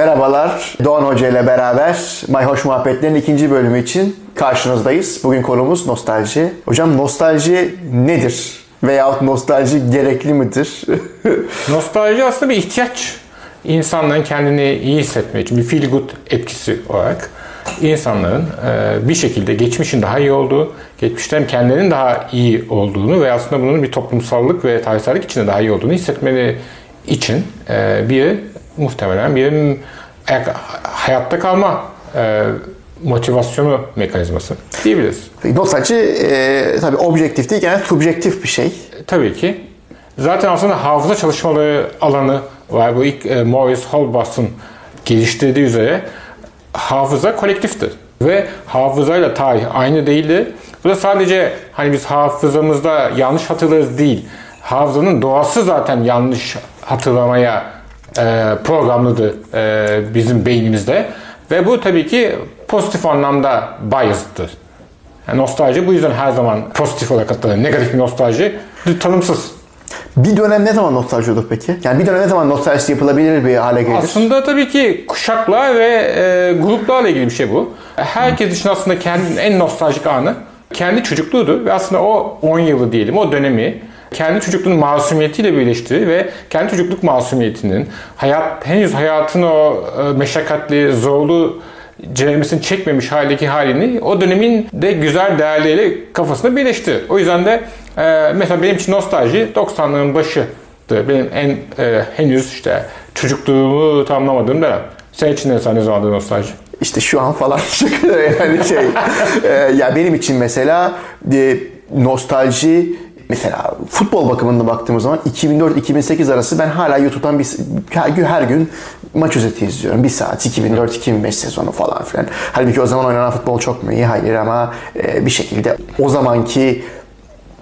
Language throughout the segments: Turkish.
Merhabalar, Doğan Hoca ile beraber Mayhoş Muhabbetlerin ikinci bölümü için karşınızdayız. Bugün konumuz nostalji. Hocam nostalji nedir? Veyahut nostalji gerekli midir? Nostalji aslında bir ihtiyaç. İnsanların kendini iyi hissetmek için bir feel good etkisi olarak insanların e, bir şekilde geçmişin daha iyi olduğu, geçmişten kendilerinin daha iyi olduğunu ve aslında bunun bir toplumsallık ve tarihsellik içinde daha iyi olduğunu hissetmeleri için e, bir muhtemelen bir hayatta kalma e, motivasyonu mekanizması diyebiliriz. Nostalji e, tabii objektif değil yani subjektif bir şey. Tabii ki. Zaten aslında hafıza çalışmaları alanı var. Bu ilk e, Morris Holbach'ın geliştirdiği üzere hafıza kolektiftir. Ve hafızayla tarih aynı değildi. Bu da sadece hani biz hafızamızda yanlış hatırlarız değil. Hafızanın doğası zaten yanlış hatırlamaya e, programlıdır e, bizim beynimizde. Ve bu tabii ki pozitif anlamda biased'dır. Yani nostalji bu yüzden her zaman pozitif olarak hatırlanır. Negatif bir nostalji tanımsız. Bir dönem ne zaman nostalji olur peki? Yani bir dönem ne zaman nostalji yapılabilir bir hale gelir? Aslında tabii ki kuşaklar ve e, gruplarla ilgili bir şey bu. Herkes için aslında kendinin en nostaljik anı kendi çocukluğudur ve aslında o 10 yılı diyelim, o dönemi kendi çocukluğunun masumiyetiyle birleştirir ve kendi çocukluk masumiyetinin hayat henüz hayatın o e, meşakkatli, zorlu ceremesini çekmemiş haldeki halini o dönemin de güzel değerleriyle kafasında birleşti. O yüzden de e, mesela benim için nostalji 90'ların başıdır. Benim en e, henüz işte çocukluğumu tamamlamadığım dönem. Senin için ne, ne zamandır nostalji? İşte şu an falan yani şey. ya benim için mesela nostalji mesela futbol bakımında baktığımız zaman 2004-2008 arası ben hala YouTube'dan bir, her gün maç özeti izliyorum. Bir saat 2004-2005 sezonu falan filan. Halbuki o zaman oynanan futbol çok mu iyi? Hayır ama e, bir şekilde o zamanki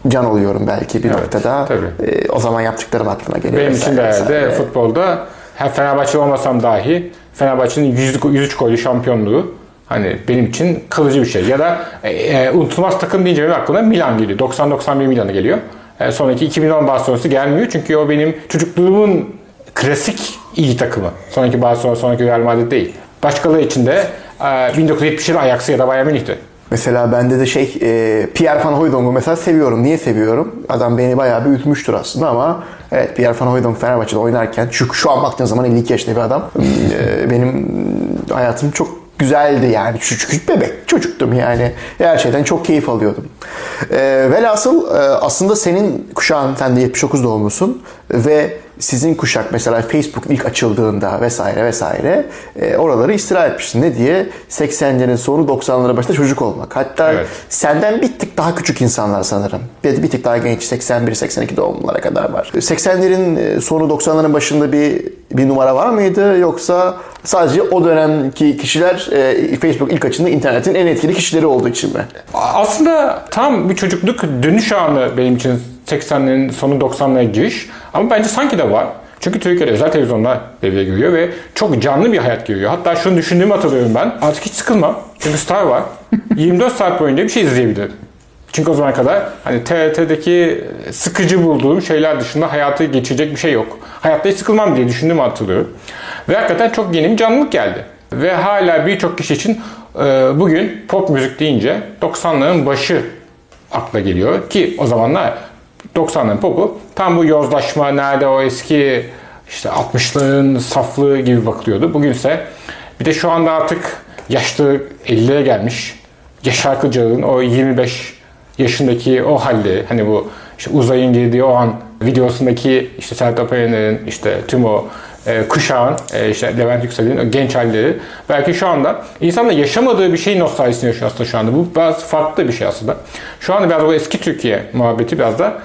can oluyorum belki bir evet, noktada. Tabii. E, o zaman yaptıklarım aklıma geliyor. Benim için de, futbolda her Fenerbahçe olmasam dahi Fenerbahçe'nin 103 gollü şampiyonluğu Hani benim için kalıcı bir şey. Ya da e, e, unutulmaz takım deyince benim aklıma Milan geliyor. 90-91 Milan'ı geliyor. E, sonraki 2010 Barcelona'sı gelmiyor. Çünkü o benim çocukluğumun klasik iyi takımı. Sonraki Barcelona, sonraki Real Madrid değil. Başkaları için de e, 1970'lerin Ajax'ı ya da Bayern Münih'ti. Mesela bende de şey e, Pierre Van Hooydonk'u mesela seviyorum. Niye seviyorum? Adam beni bayağı bir ütmüştür aslında ama evet Pierre Van Hooydonk Fenerbahçe'de oynarken şu, şu an baktığın zaman 52 yaşında bir adam. E, benim hayatım çok güzeldi yani. Küçük bebek çocuktum yani. Her şeyden çok keyif alıyordum. E, velhasıl e, aslında senin kuşağın, sen de 79 doğumlusun ve sizin kuşak mesela Facebook ilk açıldığında vesaire vesaire e, oraları istirahat etmişti. Ne diye? 80'lerin sonu 90'ların başında çocuk olmak. Hatta evet. senden bir tık daha küçük insanlar sanırım. Bir, bir tık daha genç 81-82 doğumlulara kadar var. 80'lerin e, sonu 90'ların başında bir bir numara var mıydı yoksa sadece o dönemki kişiler e, Facebook ilk açında internetin en etkili kişileri olduğu için mi? Aslında tam bir çocukluk dönüş anı benim için 80'lerin sonu 90'lara giriş. Ama bence sanki de var. Çünkü Türkiye'de özel televizyonlar devreye giriyor ve çok canlı bir hayat giriyor. Hatta şunu düşündüğümü hatırlıyorum ben. Artık hiç sıkılmam. Çünkü Star var. 24 saat boyunca bir şey izleyebilirim. Çünkü o zamana kadar hani TRT'deki sıkıcı bulduğum şeyler dışında hayatı geçirecek bir şey yok. Hayatta hiç sıkılmam diye düşündüğümü hatırlıyorum. Ve hakikaten çok yeni bir canlılık geldi. Ve hala birçok kişi için e, bugün pop müzik deyince 90'ların başı akla geliyor. Ki o zamanlar 90'ların popu tam bu yozlaşma nerede o eski işte 60'ların saflığı gibi bakılıyordu. Bugünse bir de şu anda artık yaşlı 50'lere gelmiş Yaşar Kıcağ'ın o 25 yaşındaki o halde hani bu işte uzayın girdiği o an videosundaki işte Sertab Erener'in işte tüm o e, kuşağın e, işte Levent Yüksel'in o genç halleri belki şu anda insanla yaşamadığı bir şey nostaljisini yaşıyor aslında şu anda. Bu biraz farklı bir şey aslında. Şu anda biraz o eski Türkiye muhabbeti biraz da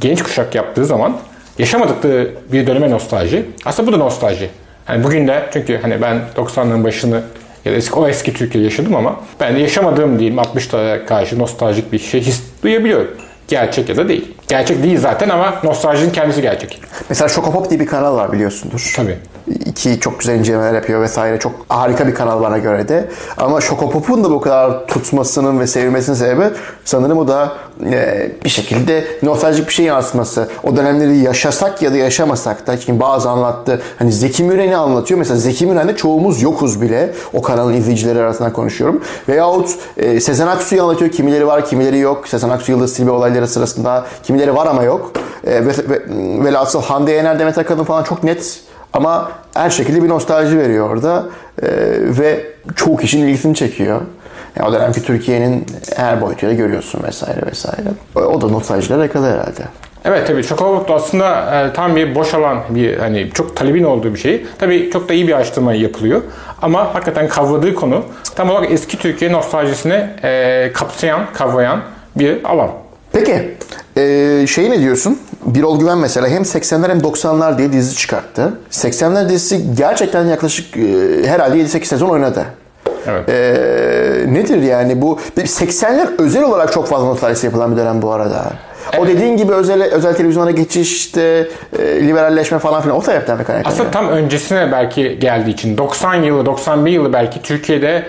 genç kuşak yaptığı zaman yaşamadıkları bir döneme nostalji. Aslında bu da nostalji. Hani bugün de çünkü hani ben 90'ların başını ya da eski, o eski Türkiye yaşadım ama ben de yaşamadığım diyeyim 60'lara karşı nostaljik bir şey his duyabiliyorum. Gerçek ya da değil. Gerçek değil zaten ama nostaljinin kendisi gerçek. Mesela Şokopop diye bir kanal var biliyorsundur. Tabii. İki çok güzel incelemeler yapıyor vesaire. Çok harika bir kanal bana göre de. Ama Şokopop'un da bu kadar tutmasının ve sevilmesinin sebebi sanırım o da e, bir şekilde nostaljik bir şey yansıtması. O dönemleri yaşasak ya da yaşamasak da çünkü bazı anlattı. Hani Zeki Müren'i anlatıyor. Mesela Zeki Müren'de çoğumuz yokuz bile. O kanalın izleyicileri arasından konuşuyorum. Veyahut e, Sezen Aksu'yu anlatıyor. Kimileri var, kimileri yok. Sezen Aksu Yıldız Tilbe olayları sırasında kimileri var ama yok. E, ve, ve, velhasıl Hande Yener, Demet Akalın falan çok net ama her şekilde bir nostalji veriyor orada Ee, ve çoğu kişinin ilgisini çekiyor. Yani o dönemki Türkiye'nin her boyutuyla görüyorsun vesaire vesaire. O da nostaljiler yakaladı herhalde. Evet tabii Çokobot da aslında e, tam bir boş alan bir hani çok talebin olduğu bir şey. Tabii çok da iyi bir araştırma yapılıyor. Ama hakikaten kavradığı konu tam olarak eski Türkiye nostaljisini e, kapsayan, kavrayan bir alan. Peki ee, şey ne diyorsun? Birol Güven mesela hem 80'ler hem 90'lar diye dizi çıkarttı. 80'ler dizisi gerçekten yaklaşık e, herhalde 7-8 sezon oynadı. Evet. Ee, nedir yani bu 80'ler özel olarak çok fazla nostaljisi yapılan bir dönem bu arada. O dediğin gibi özel özel televizyona geçiş, işte e, liberalleşme falan filan o sebepten mi kaynaklanıyor? Aslında tam öncesine belki geldiği için 90 yılı, 91 yılı belki Türkiye'de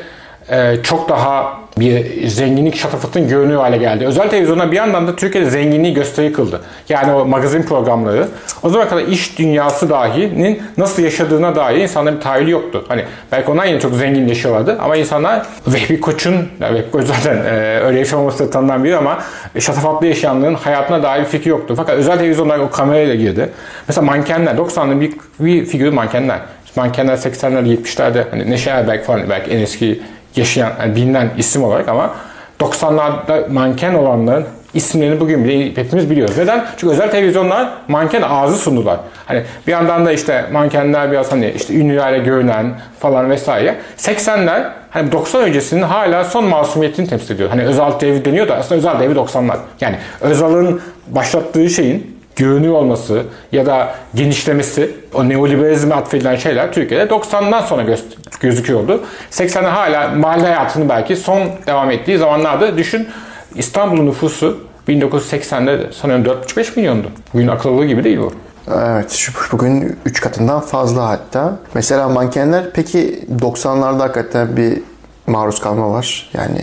çok daha bir zenginlik şatafatın görünüyor hale geldi. Özel televizyona bir yandan da Türkiye'de zenginliği gösteri kıldı. Yani o magazin programları. O zaman kadar iş dünyası dahinin nasıl yaşadığına dair insanların bir tahayyülü yoktu. Hani belki onlar yine çok zengin yaşıyorlardı ama insanlar Vehbi Koç'un, Vehbi Koç zaten e, öyle yaşamaması da tanınan biri ama şatafatlı yaşayanların hayatına dair bir fikri yoktu. Fakat özel televizyonlar o kamerayla girdi. Mesela mankenler, 90'lı bir, bir figürü mankenler. Mankenler 80'lerde 70'lerde hani Neşe Erberk falan belki en eski yaşayan, yani bilinen isim olarak ama 90'larda manken olanların isimlerini bugün bile hepimiz biliyoruz. Neden? Çünkü özel televizyonlar manken ağzı sundular. Hani bir yandan da işte mankenler biraz hani işte ünlülerle görünen falan vesaire. 80'ler hani 90 öncesinin hala son masumiyetini temsil ediyor. Hani Özal devri deniyor da aslında Özal devri 90'lar. Yani Özal'ın başlattığı şeyin görünüyor olması ya da genişlemesi, o neoliberalizme atfedilen şeyler Türkiye'de 90'dan sonra göz, gözüküyordu. 80'de hala mahalle hayatının belki son devam ettiği zamanlarda düşün İstanbul'un nüfusu 1980'de sanıyorum 4,5-5 milyondu. Bugün akıllı gibi değil bu. Evet, şu bugün 3 katından fazla hatta. Mesela mankenler peki 90'larda hakikaten bir maruz kalma var. Yani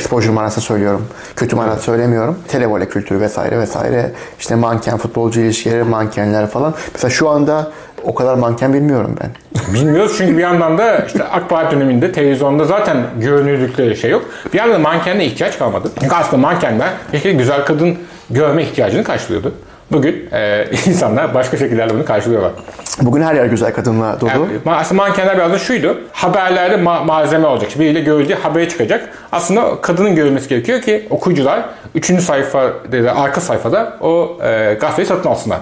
exposure manasında söylüyorum. Kötü manasında söylemiyorum. Televole kültürü vesaire vesaire. İşte manken, futbolcu ilişkileri, mankenler falan. Mesela şu anda o kadar manken bilmiyorum ben. Bilmiyoruz çünkü bir yandan da işte AK Parti döneminde televizyonda zaten görünürlükleri şey yok. Bir yandan da mankenle ihtiyaç kalmadı. Çünkü aslında mankenler bir güzel kadın görme ihtiyacını karşılıyordu. Bugün e, insanlar başka şekillerle bunu karşılıyorlar. Bugün her yer güzel kadınla dolu. Yani, aslında mankenler biraz da şuydu. Haberlerde ma- malzeme olacak. Biriyle görüldüğü habere çıkacak. Aslında kadının görülmesi gerekiyor ki okuyucular 3. sayfa arka sayfada o e, gazeteyi satın alsınlar.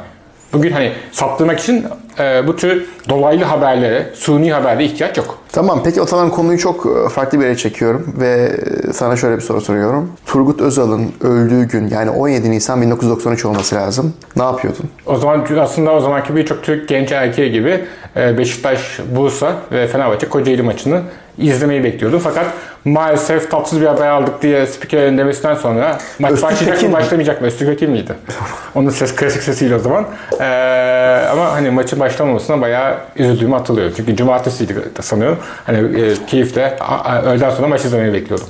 Bugün hani saptırmak için e, bu tür dolaylı haberlere, suni haberlere ihtiyaç yok. Tamam peki o zaman konuyu çok e, farklı bir yere çekiyorum ve e, sana şöyle bir soru soruyorum. Turgut Özal'ın öldüğü gün yani 17 Nisan 1993 olması lazım. Ne yapıyordun? O zaman aslında o zamanki birçok Türk genç erkeği gibi e, Beşiktaş, Bursa ve Fenerbahçe Kocaeli maçını izlemeyi bekliyordum. Fakat maalesef tatsız bir haber aldık diye spikerin demesinden sonra maç Öztürk başlayacak mı başlamayacak mı? Öztürk Tekin miydi? Onun ses klasik sesiyle o zaman. Ee, ama hani maçın başlamamasına bayağı üzüldüğümü hatırlıyorum. Çünkü cumartesiydi sanıyorum. Hani e, keyifle öğleden sonra maç izlemeyi bekliyordum.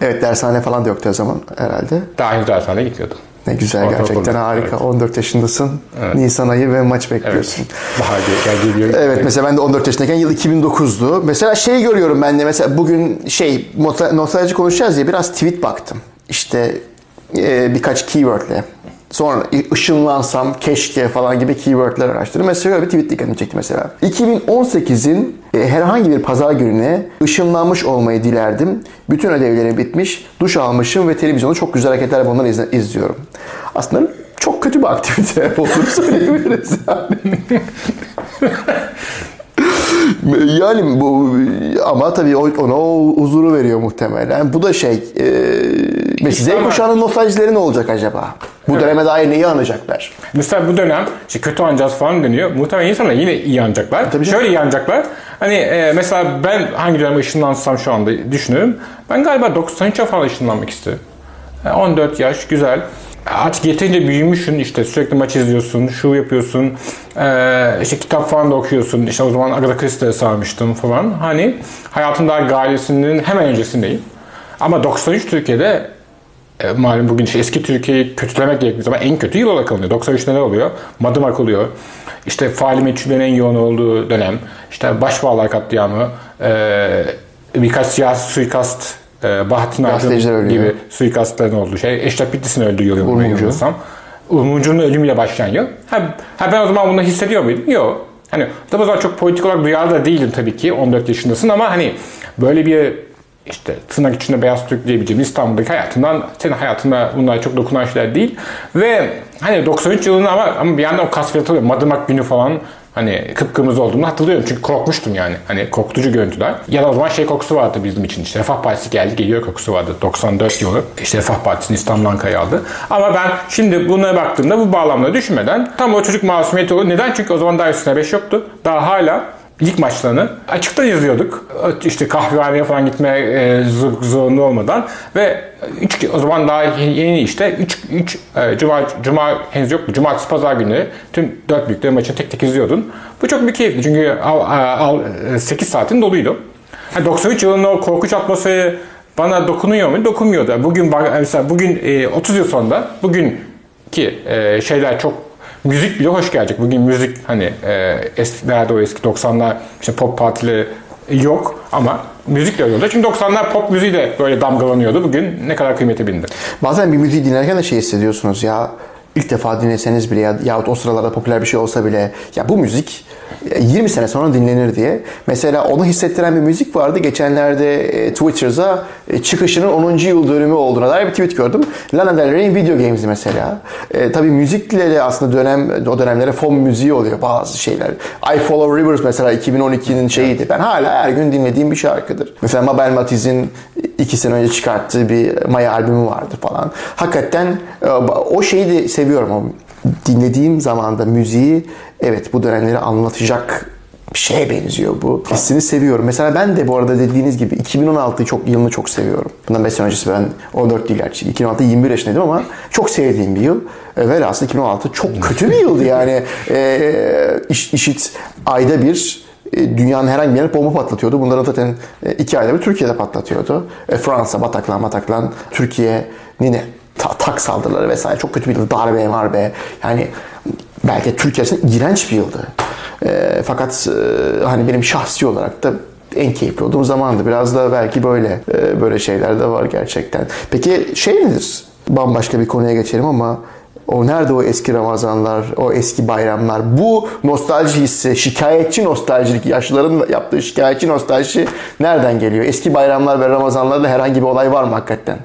Evet dershane falan da yoktu o zaman herhalde. Daha henüz dershaneye gitmiyordum. Ne güzel Ortaokulda, gerçekten harika. evet. 14 yaşındasın. Nisan ayı ve maç bekliyorsun. Bahar gel geliyor. Evet mesela ben de 14 yaşındayken yıl 2009'du. Mesela şey görüyorum ben de mesela bugün şey nostalji konuşacağız ya biraz tweet baktım. İşte e, birkaç keywordle. Sonra ışınlansam keşke falan gibi keywordler araştırdım. Mesela bir tweet dikkatimi çekti mesela. 2018'in e, herhangi bir pazar gününe ışınlanmış olmayı dilerdim. Bütün ödevlerim bitmiş, duş almışım ve televizyonda çok güzel hareketler bunları izle- izliyorum. Aslında çok kötü bir aktivite olduğunu söyleyebiliriz yani. Yani bu ama tabii ona o huzuru veriyor muhtemelen. Bu da şey, e, Z kuşağının nostaljileri ne olacak acaba? Bu döneme dair neyi anacaklar? Mesela bu dönem işte kötü anacağız falan deniyor. Muhtemelen insanlar yine iyi anacaklar. Tabii canım. Şöyle iyi anacaklar. Hani e, mesela ben hangi döneme ışınlansam şu anda düşünüyorum. Ben galiba 93'e falan ışınlanmak. Yani 14 yaş güzel. Artık yeterince büyümüşsün işte sürekli maç izliyorsun, şu yapıyorsun, işte kitap falan da okuyorsun. İşte o zaman Agatha Christie'ye sarmıştım falan. Hani hayatın daha gayesinin hemen öncesindeyim. Ama 93 Türkiye'de malum bugün işte eski Türkiye'yi kötülemek gerektiği zaman en kötü yıl olarak alınıyor. 93 neler oluyor? Madımak oluyor. İşte faali meçhullerin en yoğun olduğu dönem. İşte Başbağlar katliamı, e, birkaç siyasi suikast, e, Bahattin Arcın gibi suikastların olduğu şey. Eşref Bitlis'in öldüğü yıl yanılmıyorsam. Umurcu'nun ölümüyle başlayan yıl. Ha, ha ben o zaman bunu hissediyor muydum? Yok. Hani tabii o zaman çok politik olarak duyarlı da değilim tabii ki. 14 yaşındasın ama hani böyle bir işte tırnak içinde beyaz Türk diyebileceğim İstanbul'daki hayatından senin hayatında bunlar çok dokunan şeyler değil. Ve hani 93 yılında ama, ama bir yandan o kasvet oluyor. Madımak günü falan Hani kıpkırmızı olduğumu hatırlıyorum çünkü korkmuştum yani. Hani korkutucu görüntüler. Ya da o zaman şey kokusu vardı bizim için işte Refah Partisi geldi geliyor kokusu vardı. 94 yılı işte Refah Partisi'ni İstanbul Ankara'ya aldı. Ama ben şimdi buna baktığımda bu bağlamda düşünmeden tam o çocuk masumiyeti olur. Neden? Çünkü o zaman daha üstüne 5 yoktu. Daha hala lig maçlarını açıktan izliyorduk. İşte kahvehaneye falan gitme e, zorunlu olmadan ve üç, o zaman daha yeni işte 3 3 e, cuma cuma henüz yoktu. Cumartesi pazar günü tüm dört büyükler maçını tek tek izliyordun. Bu çok bir keyifli çünkü al, al, 8 saatin doluydu. Yani 93 yılının o korkunç atmosferi bana dokunuyor mu? Dokunmuyordu. Bugün mesela bugün 30 e, yıl sonra bugün ki e, şeyler çok müzik bile hoş gelecek. Bugün müzik hani e, eskilerde o eski 90'lar işte pop partileri yok ama müzik de öyle Çünkü 90'lar pop müziği de böyle damgalanıyordu. Bugün ne kadar kıymeti bindi. Bazen bir müziği dinlerken de şey hissediyorsunuz ya ilk defa dinleseniz bile ya, yahut o sıralarda popüler bir şey olsa bile ya bu müzik 20 sene sonra dinlenir diye. Mesela onu hissettiren bir müzik vardı. Geçenlerde e, Twitter'da e, çıkışının 10. yıl dönümü olduğuna dair bir tweet gördüm. Lana Del Rey'in Video Games mesela. E, tabii müzikle de aslında dönem o dönemlere fon müziği oluyor bazı şeyler. I Follow Rivers mesela 2012'nin şeyiydi. Ben hala her gün dinlediğim bir şarkıdır. Mesela Mabel Matiz'in iki sene önce çıkarttığı bir Maya albümü vardı falan. Hakikaten e, o şeyi de seviyorum. O dinlediğim zaman da müziği evet bu dönemleri anlatacak bir şeye benziyor bu. Hissini seviyorum. Mesela ben de bu arada dediğiniz gibi 2016'yı çok yılını çok seviyorum. Bundan 5 sene öncesi ben 14 değil gerçi. 2016 21 yaşındaydım ama çok sevdiğim bir yıl. E, velhasıl 2016 çok kötü bir yıldı yani. E, iş, işit ayda bir e, dünyanın herhangi bir yerine bomba patlatıyordu. Bunları zaten e, iki ayda bir Türkiye'de patlatıyordu. E, Fransa, Bataklan, Bataklan, Türkiye'nin ta, tak saldırıları vesaire çok kötü bir yıldı. Darbe, marbe. Yani belki Türkiye için iğrenç bir yıldı. E, fakat e, hani benim şahsi olarak da en keyifli olduğum zamandı. Biraz da belki böyle e, böyle şeyler de var gerçekten. Peki şey nedir? Bambaşka bir konuya geçelim ama o nerede o eski Ramazanlar, o eski bayramlar? Bu nostalji hissi, şikayetçi nostaljilik, yaşlıların yaptığı şikayetçi nostalji nereden geliyor? Eski bayramlar ve Ramazanlarda herhangi bir olay var mı hakikaten?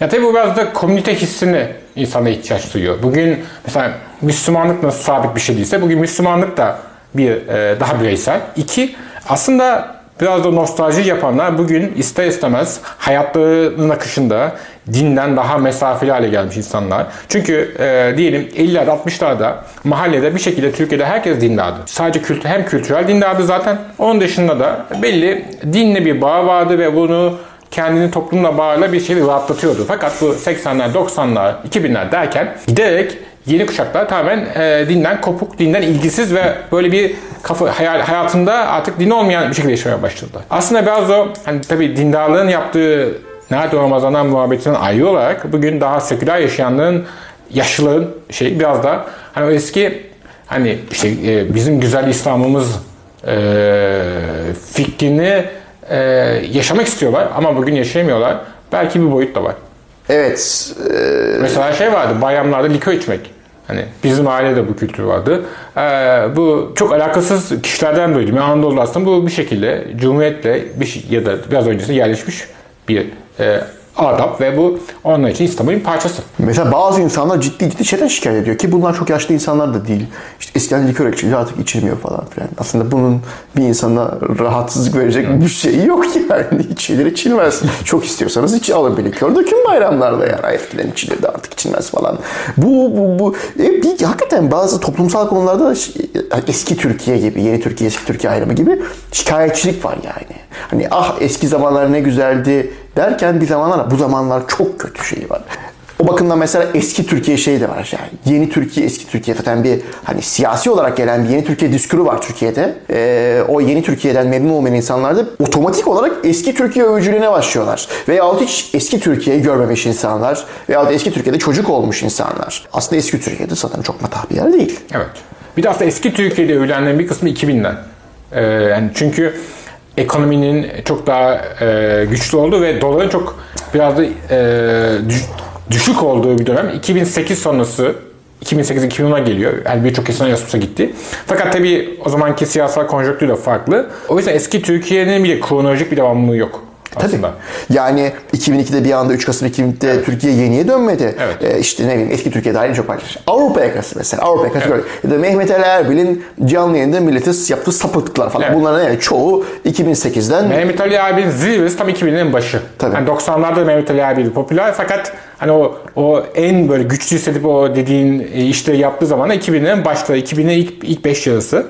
Ya tabii bu biraz da komünite hissini insana ihtiyaç duyuyor. Bugün mesela Müslümanlık nasıl sabit bir şey değilse bugün Müslümanlık da bir e, daha bireysel. İki, aslında biraz da nostalji yapanlar bugün ister istemez hayatlarının akışında dinden daha mesafeli hale gelmiş insanlar. Çünkü e, diyelim 50'lerde 60'larda mahallede bir şekilde Türkiye'de herkes dindardı. Sadece kültür hem kültürel dindardı zaten. Onun dışında da belli dinle bir bağ vardı ve bunu kendini toplumla bağıyla bir şeyi rahatlatıyordu. Fakat bu 80'ler, 90'lar, 2000'ler derken giderek yeni kuşaklar tamamen e, dinden kopuk, dinden ilgisiz ve böyle bir kafa hayal, hayatında artık din olmayan bir şekilde yaşamaya başladı. Aslında biraz o hani tabii dindarlığın yaptığı nerede Ramazan'dan muhabbetinden ayrı olarak bugün daha seküler yaşayanların yaşlıların şey biraz da hani o eski hani işte e, bizim güzel İslam'ımız e, fikrini e, yaşamak istiyorlar ama bugün yaşayamıyorlar. Belki bir boyut da var. Evet. E... Mesela şey vardı bayramlarda likör içmek. Hani bizim ailede bu kültür vardı. Ee, bu çok alakasız kişilerden duydum. Yani Anadolu aslında bu bir şekilde Cumhuriyet'le bir şey, ya da biraz öncesinde yerleşmiş bir e, adap ve bu onlar için İstanbul'un parçası. Mesela bazı insanlar ciddi ciddi şeyden şikayet ediyor ki bunlar çok yaşlı insanlar da değil. İşte eskiden likör içiliyor artık içilmiyor falan filan. Aslında bunun bir insana rahatsızlık verecek bir şey yok yani. İçilir içilmez. çok istiyorsanız iç alın bir likör dökün bayramlarda yani. Eskiden içilirdi artık içilmez falan. Bu, bu, bu e, bir, hakikaten bazı toplumsal konularda da eski Türkiye gibi, yeni Türkiye, eski Türkiye ayrımı gibi şikayetçilik var yani. Hani ah eski zamanlar ne güzeldi derken bir zamanlar bu zamanlar çok kötü şey var. O bakımdan mesela eski Türkiye şey de var yani. Yeni Türkiye, eski Türkiye zaten bir hani siyasi olarak gelen bir yeni Türkiye diskuru var Türkiye'de. Ee, o yeni Türkiye'den memnun olmayan insanlar da otomatik olarak eski Türkiye övücülüğüne başlıyorlar. Veyahut hiç eski Türkiye'yi görmemiş insanlar. Veyahut eski Türkiye'de çocuk olmuş insanlar. Aslında eski Türkiye'de zaten çok matah bir yer değil. Evet. Bir de aslında eski Türkiye'de övülenlerin bir kısmı 2000'den. Ee, yani çünkü ekonominin çok daha e, güçlü olduğu ve doların çok biraz da e, düş- düşük olduğu bir dönem. 2008 sonrası 2008-2010'a geliyor. Yani birçok insan Erasmus'a gitti. Fakat tabii o zamanki siyasal konjonktür de farklı. O yüzden eski Türkiye'nin bir de kronolojik bir devamlılığı yok aslında. Yani 2002'de bir anda 3 Kasım 2002'de Türkiye yeniye dönmedi. Evet. Ee, işte ne bileyim eski Türkiye dahil çok paylaşmış. Avrupa yakası mesela. Avrupa yakası böyle. Ya da Mehmet Ali Erbil'in canlı yayında millete yaptığı sapıklıklar falan. Evet. Bunların evet, çoğu 2008'den Mehmet Ali abinin zirvesi tam 2000'lerin başı. Tabii. Yani 90'larda Mehmet Ali abi popüler fakat hani o o en böyle güçlü hissedip o dediğin e, işleri yaptığı zaman 2000'lerin başları, 2000'lerin ilk, ilk 5 yarısı.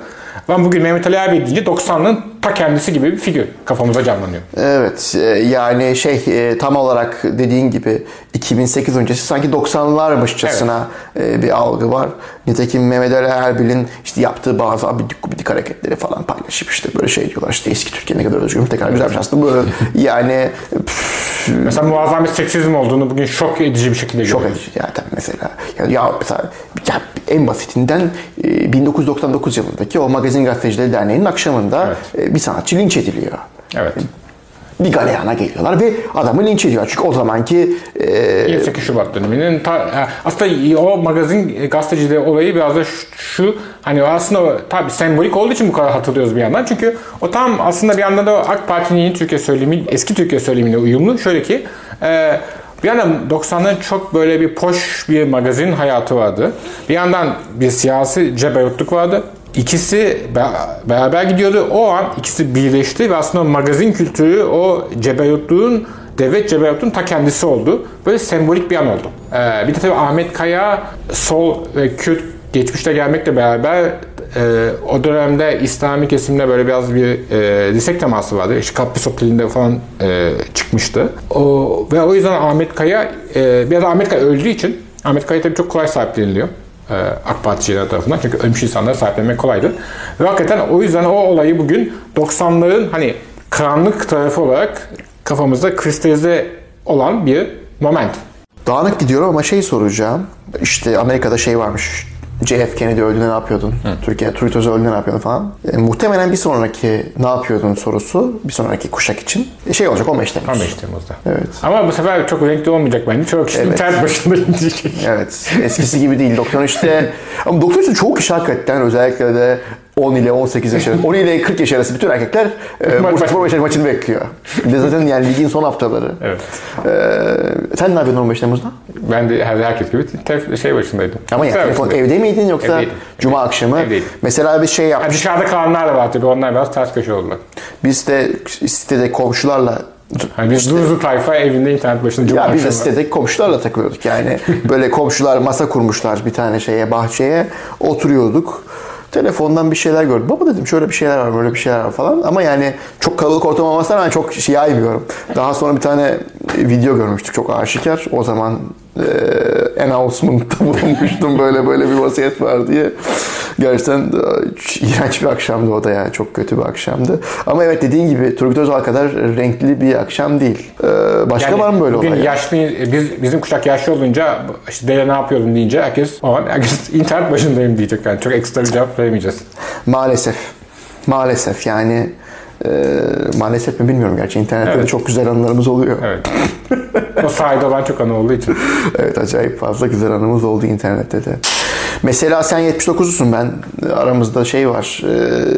Ben bugün Mehmet Ali abi deyince 90'ların ta kendisi gibi bir figür kafamıza canlanıyor. Evet e, yani şey e, tam olarak dediğin gibi 2008 öncesi sanki 90'larmışçasına e, bir algı var. Nitekim Mehmet Ali Erbil'in işte yaptığı bazı abidik gubidik hareketleri falan paylaşıp işte böyle şey diyorlar işte eski Türkiye ne kadar özgür tekrar güzelmiş aslında böyle yani püf, Mesela muazzam bir seksizm olduğunu bugün şok edici bir şekilde görüyoruz. edici yani tabii mesela. Ya, ya mesela en basitinden e, 1999 yılındaki o Magazin Gazetecileri Derneği'nin akşamında e, bir sanatçı linç ediliyor. Evet. Bir galeyana geliyorlar ve adamı linç ediyor. Çünkü o zamanki e, 28 Şubat döneminin ta, e, aslında o magazin gazeteciliği olayı biraz da şu, şu hani aslında o, tabii sembolik olduğu için bu kadar hatırlıyoruz bir yandan. Çünkü o tam aslında bir yandan da AK Parti'nin yeni Türkiye söylemi, eski Türkiye söylemiyle uyumlu. Şöyle ki e, bir yandan 90'ların çok böyle bir poş bir magazin hayatı vardı. Bir yandan bir siyasi cebeyotluk vardı. İkisi be- beraber gidiyordu. O an ikisi birleşti ve aslında magazin kültürü o cebeyotluğun devlet cebeyotluğun ta kendisi oldu. Böyle sembolik bir an oldu. Ee, bir de tabii Ahmet Kaya sol ve Kürt geçmişte gelmekle beraber e, o dönemde İslami kesimde böyle biraz bir e, dirsek teması vardı. İşte Kapris Oteli'nde falan e, çıkmıştı. O, ve o yüzden Ahmet Kaya e, biraz Ahmet Kaya öldüğü için Ahmet Kaya tabii çok kolay sahipleniliyor. e, AK Particiler tarafından. Çünkü ölmüş insanları sahiplenmek kolaydı. Ve hakikaten o yüzden o olayı bugün 90'ların hani karanlık tarafı olarak kafamızda kristalize olan bir moment. Dağınık gidiyorum ama şey soracağım. İşte Amerika'da şey varmış. JF Kennedy öldüğünde ne yapıyordun? Türkiye Turgut Özal öldüğünde ne yapıyordun falan. E, muhtemelen bir sonraki ne yapıyordun sorusu bir sonraki kuşak için e, şey olacak 15 Temmuz. 15 Temmuz'da. Evet. Ama bu sefer çok renkli olmayacak bence. Çok kişi internet başında. Evet. Eskisi gibi değil. 93'te ama 93'te çoğu kişi hakikaten özellikle de 10 ile 18 yaş arası, 10 ile 40 yaş arası bütün erkekler e, Maç- Bursa Spor Beşiktaş maçını bekliyor. Bir de zaten yani ligin son haftaları. Evet. E, sen ne yapıyordun 15 Temmuz'da? Ben de her herkes gibi tef- şey başındaydım. Ama ya telefon evde miydin yoksa Evdeydim. cuma akşamı? Evdeydim. Mesela bir şey Yani yapmış. dışarıda kalanlar da var tabii. Onlar biraz ters köşe oldular. Biz de sitede komşularla Hani biz Duruzu tayfa evinde internet başında cuma ya biz de akşamı. sitede komşularla takılıyorduk yani. Böyle komşular masa kurmuşlar bir tane şeye bahçeye. Oturuyorduk. Telefondan bir şeyler gördüm. Baba dedim şöyle bir şeyler var böyle bir şeyler var falan. Ama yani çok kalabalık ortam olmasına rağmen çok şey yaymıyorum. Daha sonra bir tane video görmüştük çok aşikar. O zaman e, announcement'ta bulunmuştum böyle böyle bir vasiyet var diye. Gerçekten e, iğrenç bir akşamdı o da yani. Çok kötü bir akşamdı. Ama evet dediğin gibi Turgut Özal kadar renkli bir akşam değil. E, başka Yani var mı böyle bugün olay? yaşlı, biz, bizim kuşak yaşlı olunca işte dede ne yapıyordun deyince herkes o an herkes internet başındayım diyecek. Yani çok ekstra bir cevap veremeyeceğiz. Maalesef. Maalesef yani e, maalesef mi bilmiyorum gerçi internette de Evet. çok güzel anılarımız oluyor. Evet. o sahide olan çok anı olduğu için. Evet acayip fazla güzel anımız oldu internette de. Mesela sen 79'lusun ben aramızda şey var.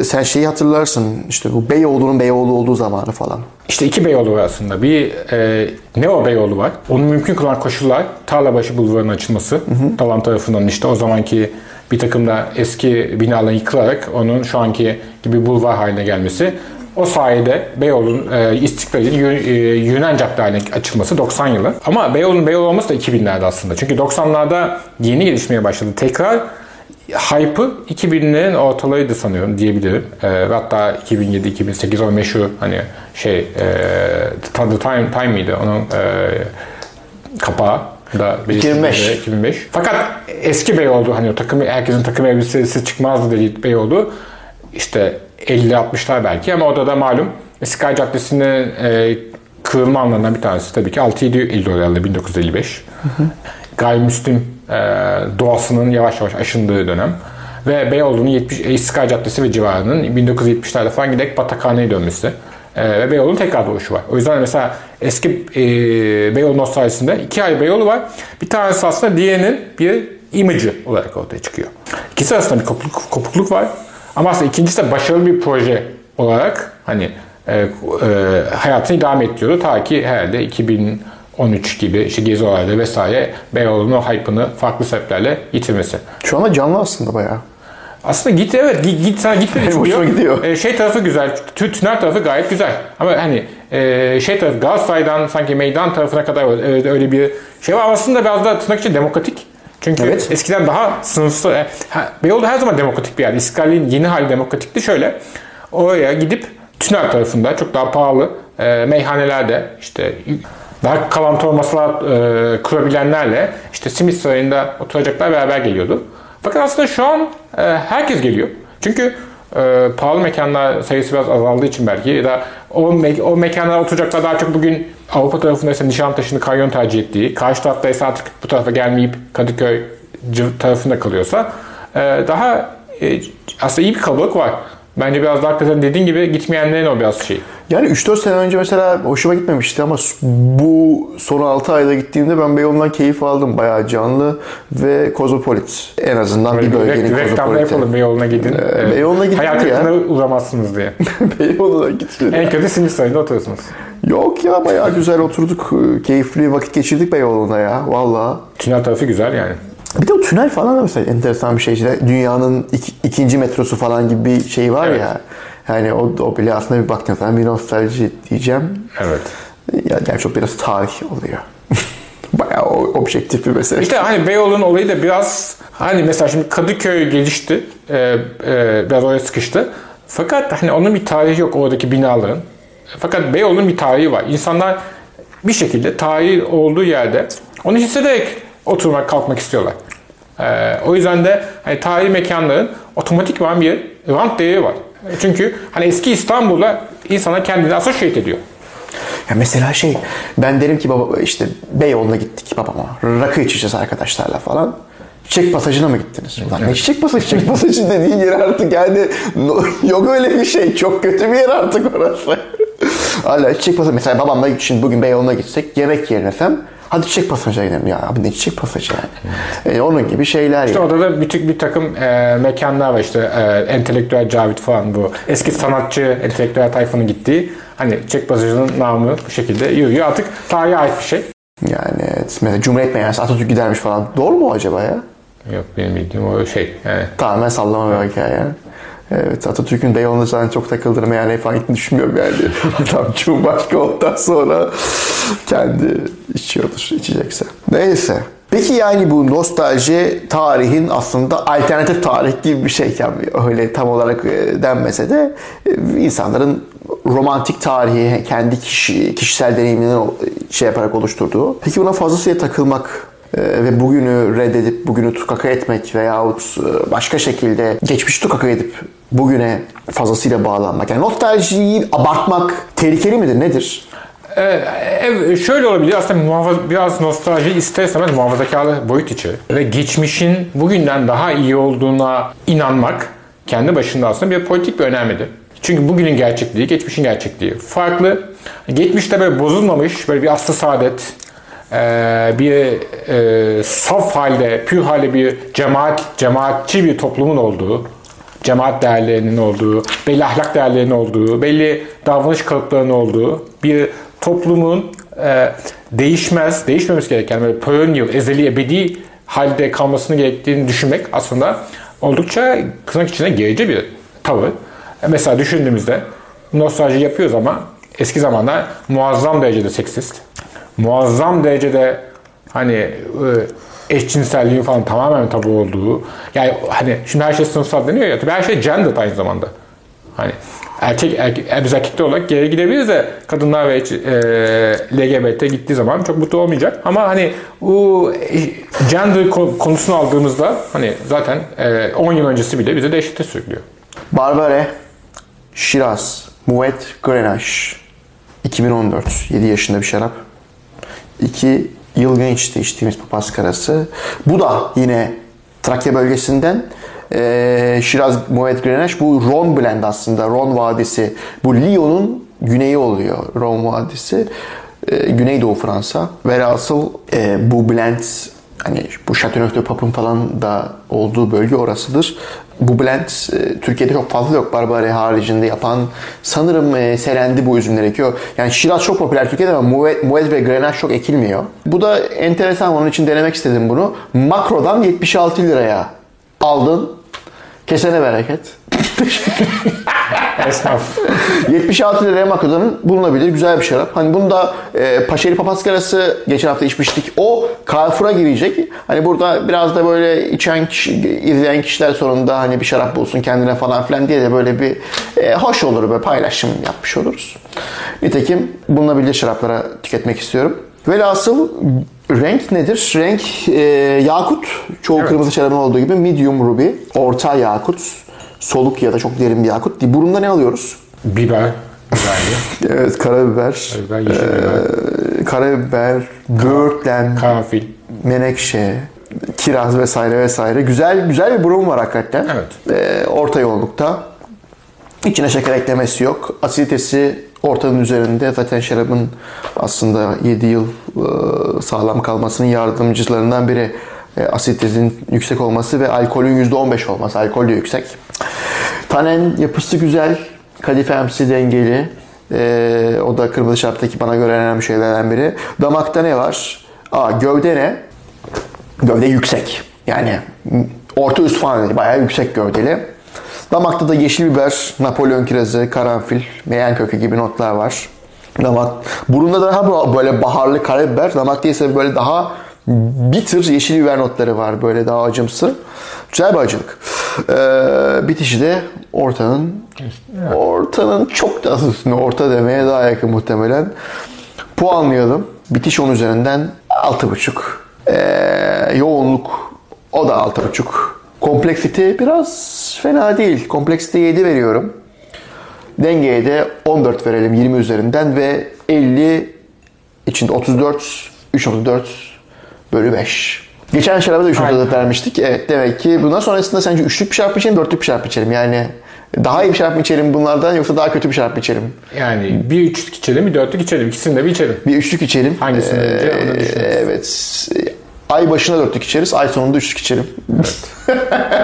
e, sen şeyi hatırlarsın işte bu Beyoğlu'nun Beyoğlu olduğu zamanı falan. İşte iki Beyoğlu var aslında. Bir e, Neo Beyoğlu var. Onu mümkün kılan koşullar Tarlabaşı Bulvarı'nın açılması. Talan tarafından işte o zamanki bir takım da eski binaların yıkılarak onun şu anki gibi bulvar haline gelmesi. O sayede Beyoğlu'nun e, İstiklal'in e, Yunan cadde haline açılması 90 yılı. Ama Beyoğlu'nun Beyoğlu olması da 2000'lerde aslında. Çünkü 90'larda yeni gelişmeye başladı. Tekrar Hype'ı 2000'lerin ortalarıydı sanıyorum diyebilirim. Ee, ve hatta 2007-2008 o meşhur hani şey e, The Time, Time miydi onun e, kapağı. da 2005. 2005. Fakat eski Beyoğlu hani o takım herkesin takım elbisesi çıkmazdı dediği Beyoğlu işte 50-60'lar belki ama orada da malum Sky Caddesi'nin e, kırılma anlarından bir tanesi tabii ki 6-7 Eylül oluyor 1955. Gayrimüslim e, doğasının yavaş yavaş aşındığı dönem. Ve Beyoğlu'nun 70, e, Sky Caddesi ve civarının 1970'lerde falan giderek batakhaneye dönmesi. E, ve Beyoğlu'nun tekrar doğuşu var. O yüzden mesela eski e, Beyoğlu nostaljisinde iki ayrı Beyoğlu var. Bir tanesi aslında diğerinin bir imajı olarak ortaya çıkıyor. İkisi arasında bir kopukluk, kopukluk var. Ama aslında ikincisi de başarılı bir proje olarak hani e, e, hayatını idame ettiriyordu. Ta ki herhalde 2013 gibi işte gezi olayları vesaire Beyoğlu'nun o hype'ını farklı sebeplerle yitirmesi. Şu anda canlı aslında bayağı. Aslında git evet git, git sana gitmedi Benim çünkü gidiyor. e, şey tarafı güzel. tü- Tünel tarafı gayet güzel. Ama hani e, şey tarafı Galatasaray'dan sanki meydan tarafına kadar öyle, öyle bir şey var. Aslında biraz da tırnak için demokratik. Çünkü Evet. eskiden daha sınıfsız. e, Beyoğlu her zaman demokratik bir yer. İskal'in yeni hali demokratikti. Şöyle oraya gidip tünel tarafında çok daha pahalı e, meyhanelerde işte daha kalantor masalar e, kurabilenlerle işte Simit Sarayı'nda oturacaklar beraber geliyordu. Fakat aslında şu an e, herkes geliyor. Çünkü e, pahalı mekanlar sayısı biraz azaldığı için belki ya da o, me- o mekanlara oturacaklar daha çok bugün Avrupa tarafında ise Nişantaşı'nı kanyon tercih ettiği, karşı tarafta ise artık bu tarafa gelmeyip Kadıköy tarafında kalıyorsa e, daha e, aslında iyi bir kalabalık var. Bence biraz daha hakikaten dediğin gibi gitmeyenlerin o biraz şey. Yani 3-4 sene önce mesela hoşuma gitmemişti ama bu son 6 ayda gittiğimde ben Beyoğlu'ndan keyif aldım. Bayağı canlı ve kozmopolit. En azından bir bölgenin Reklamda kozmopoliti. yapalım Beyoğlu'na gidin. Ee, Beyoğlu'na gidin Hayal ya. kırıklığına uğramazsınız diye. Beyoğlu'na gittim. en kötü Simit Sarayı'nda oturuyorsunuz. Yok ya bayağı güzel oturduk. Keyifli vakit geçirdik Beyoğlu'nda ya. Valla. Tünel tarafı güzel yani. Bir de o tünel falan da mesela enteresan bir şey. İşte dünyanın iki- ikinci metrosu falan gibi bir şey var Evet. ya. Yani o, o bile aslında bir baktığın zaman bir nostalji diyeceğim. Evet. Ya gerçi çok biraz tarih oluyor. Bayağı objektif bir mesele. İşte hani Beyoğlu'nun olayı da biraz hani mesela şimdi Kadıköy gelişti. e, e, biraz oraya sıkıştı. Fakat hani onun bir tarihi yok oradaki binaların. Fakat Beyoğlu'nun bir tarihi var. İnsanlar bir şekilde tarihi olduğu yerde onu hissederek oturmak, kalkmak istiyorlar. E, o yüzden de hani tarihi mekanların otomatikman bir rant değeri var. Çünkü hani eski İstanbul'da insana kendini associate ediyor. Ya mesela şey ben derim ki baba işte Beyoğlu'na gittik babama. Rakı içeceğiz arkadaşlarla falan. Çiçek pasajına mı gittiniz? Ulan ne çiçek pasajı? Çiçek pasajı dediğin yer artık yani yok öyle bir şey. Çok kötü bir yer artık orası. Hala çiçek pasajı. Mesela babamla şimdi bugün Beyoğlu'na gitsek yemek yerine hadi çiçek pasajına gidelim. Ya abi ne çiçek pasajı yani. E, onun gibi şeyler İşte yani. orada da bir, bir takım e, mekanlar var işte e, entelektüel Cavit falan bu eski sanatçı entelektüel tayfanın gittiği hani Çek Pasajı'nın namı bu şekilde yürüyor. Artık tarihe ait bir şey. Yani evet, mesela Cumhuriyet Meyhanesi Atatürk gidermiş falan. Doğru mu acaba ya? Yok benim bildiğim o şey. Yani Tamamen sallama bir hikaye. Evet Atatürk'ün Beyoğlu'na zaten çok takıldığını meyhaneye falan gittiğini düşünmüyorum yani. Adam Cumhurbaşkanı olduktan sonra kendi içiyordur içecekse. Neyse. Peki yani bu nostalji tarihin aslında alternatif tarih gibi bir şey. Yani öyle tam olarak e, denmese de e, insanların romantik tarihi kendi kişi, kişisel deneyimini o- şey yaparak oluşturduğu. Peki buna fazlasıyla takılmak ve bugünü reddedip bugünü tukaka etmek veyahut e, başka şekilde geçmişi tukaka edip bugüne fazlasıyla bağlanmak. Yani nostaljiyi abartmak tehlikeli midir? Nedir? e, ev- şöyle olabilir aslında muhafaza, biraz nostalji ister istemez muhafazakarlı boyut içerir. Ve geçmişin bugünden daha iyi olduğuna inanmak kendi başında aslında bir politik bir önemlidir. Çünkü bugünün gerçekliği, geçmişin gerçekliği farklı. Geçmişte böyle bozulmamış, böyle bir aslı saadet, bir e, saf halde, pür halde bir cemaat, cemaatçi bir toplumun olduğu, cemaat değerlerinin olduğu, belli ahlak değerlerinin olduğu, belli davranış kalıplarının olduğu bir toplumun e, değişmez, değişmemesi gereken böyle perennial, ezeli, ebedi halde kalmasını gerektiğini düşünmek aslında oldukça tırnak içine gerici bir tavır. E, mesela düşündüğümüzde nostalji yapıyoruz ama eski zamanlar muazzam derecede seksist, muazzam derecede hani e, eşcinselliğin falan tamamen tabu olduğu yani hani şimdi her şey sınıfsal deniyor ya tabii her şey gendered aynı zamanda. Hani erkek, erkek biz erkekler olarak geri gidebiliriz de kadınlar ve e, LGBT gittiği zaman çok mutlu olmayacak. Ama hani bu e, gender ko- konusunu aldığımızda hani zaten e, 10 yıl öncesi bile bize dehşete sürüklüyor. Barbare, Şiraz, Moet Grenache. 2014. 7 yaşında bir şarap. 2 yıl gençti içtiğimiz papaz karası. Bu da yine Trakya bölgesinden. Ee, Şiraz Moet Grenache bu Ron blend aslında. Ron Vadisi. Bu Lyon'un güneyi oluyor Ron Vadisi. Ee, Güneydoğu Fransa. Velhasıl e, bu blend hani bu Chateauneuf de Pape'ın falan da olduğu bölge orasıdır. Bu blend e, Türkiye'de çok fazla yok Barbary haricinde yapan. Sanırım e, Selendi bu üzümler ekiyor. Yani Şiraz çok popüler Türkiye'de ama Moet, Moet ve Grenache çok ekilmiyor. Bu da enteresan onun için denemek istedim bunu. Makro'dan 76 liraya aldın. Kesene bereket. Esnaf. 76 liraya Makro'danın bulunabilir güzel bir şarap. Hani bunu da e, Paşeri Papaskarası geçen hafta içmiştik. O Carrefour'a girecek. Hani burada biraz da böyle içen kişi, izleyen kişiler sonunda hani bir şarap bulsun kendine falan filan diye de böyle bir e, hoş olur böyle paylaşım yapmış oluruz. Nitekim bulunabilir şaraplara tüketmek istiyorum. Velhasıl renk nedir? Renk e, yakut. Çoğu Evet. kırmızı şarabın olduğu gibi medium ruby. Orta yakut. Soluk ya da çok derin bir yakut. Burunda ne alıyoruz? Biber. Biberli. Evet karabiber, Biber, yeşil biber. e, karabiber, böğürtlen, Karanfil. menekşe, kiraz vesaire vesaire. Güzel güzel bir burun var hakikaten. Evet. E, orta yoğunlukta. İçine şeker eklemesi yok. Asiditesi ortanın üzerinde. Zaten şarabın aslında 7 yıl e, sağlam kalmasının yardımcılarından biri e, asiditesin yüksek olması ve alkolün %15 olması. Alkol de yüksek. Tanen yapısı güzel. Kadifemsi dengeli. E, o da kırmızı şaraptaki bana göre en önemli şeylerden biri. Damakta ne var? Aa, gövde ne? Gövde yüksek. Yani orta üst falan değil. Bayağı yüksek gövdeli. Damakta da yeşil biber, Napolyon kirazı, karanfil, meyan kökü gibi notlar var. Damak. Burunda daha böyle baharlı karabiber. Damakta ise böyle daha bitter yeşil biber notları var. Böyle daha acımsı. Güzel bir acılık. Ee, bitişi de ortanın ortanın çok da üstüne orta demeye daha yakın muhtemelen. Puanlayalım. Bitiş 10 üzerinden 6.5. Ee, yoğunluk o da 6.5. Kompleksite biraz fena değil. Kompleksite 7 veriyorum. Dengeye de 14 verelim 20 üzerinden ve 50 içinde 34 3.34 bölü 5. Geçen şarabı da 3.34 Aynen. vermiştik. Evet demek ki bundan sonrasında sence üçlük bir şarap mı içelim, dörtlük bir şarap mı içelim? Yani daha iyi bir şarap mı içelim bunlardan yoksa daha kötü bir şarap mı içelim? Yani bir üçlük içelim, bir dörtlük içelim. İkisini de bir içelim. Bir üçlük içelim. Hangisini Ee. Evet. Ay başına dörtlük içeriz, ay sonunda üçlük içelim.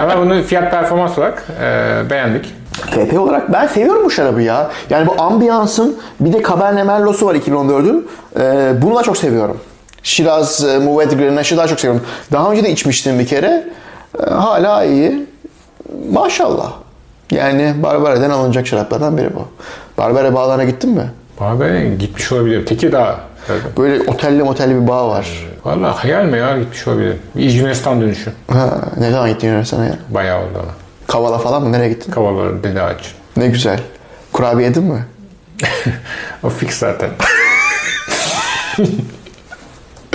Ama bunu fiyat performans olarak e, beğendik. FP olarak ben seviyorum bu şarabı ya. Yani bu ambiyansın bir de Cabernet Merlot'su var 2014'ün. Ee, bunu da çok seviyorum. Şiraz, e, Mourvèdre Grenache'ı daha çok seviyorum. Daha önce de içmiştim bir kere. Ee, hala iyi. Maşallah. Yani Barbara'dan alınacak şaraplardan biri bu. Barbara bağlarına gittin mi? Abi gitmiş olabilir. Tekirdağ. Böyle otelli motelli bir bağ var. Valla hayal mi ya gitmiş olabilir. Bir Yunanistan dönüşü. Ha, ne zaman gittin Yunanistan'a ya? Bayağı oldu ama. Kavala falan mı? Nereye gittin? Kavaları, deli ağaç. Ne güzel. Kurabiye yedin mi? O fix zaten.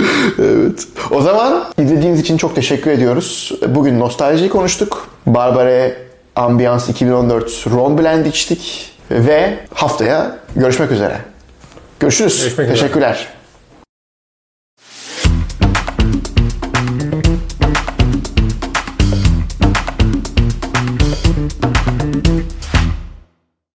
Evet. O zaman izlediğiniz için çok teşekkür ediyoruz. Bugün nostalji konuştuk. Barbare Ambiance 2014 Ron Blend içtik. Ve haftaya görüşmek üzere. Görüşürüz. Görüşmek üzere. Teşekkürler.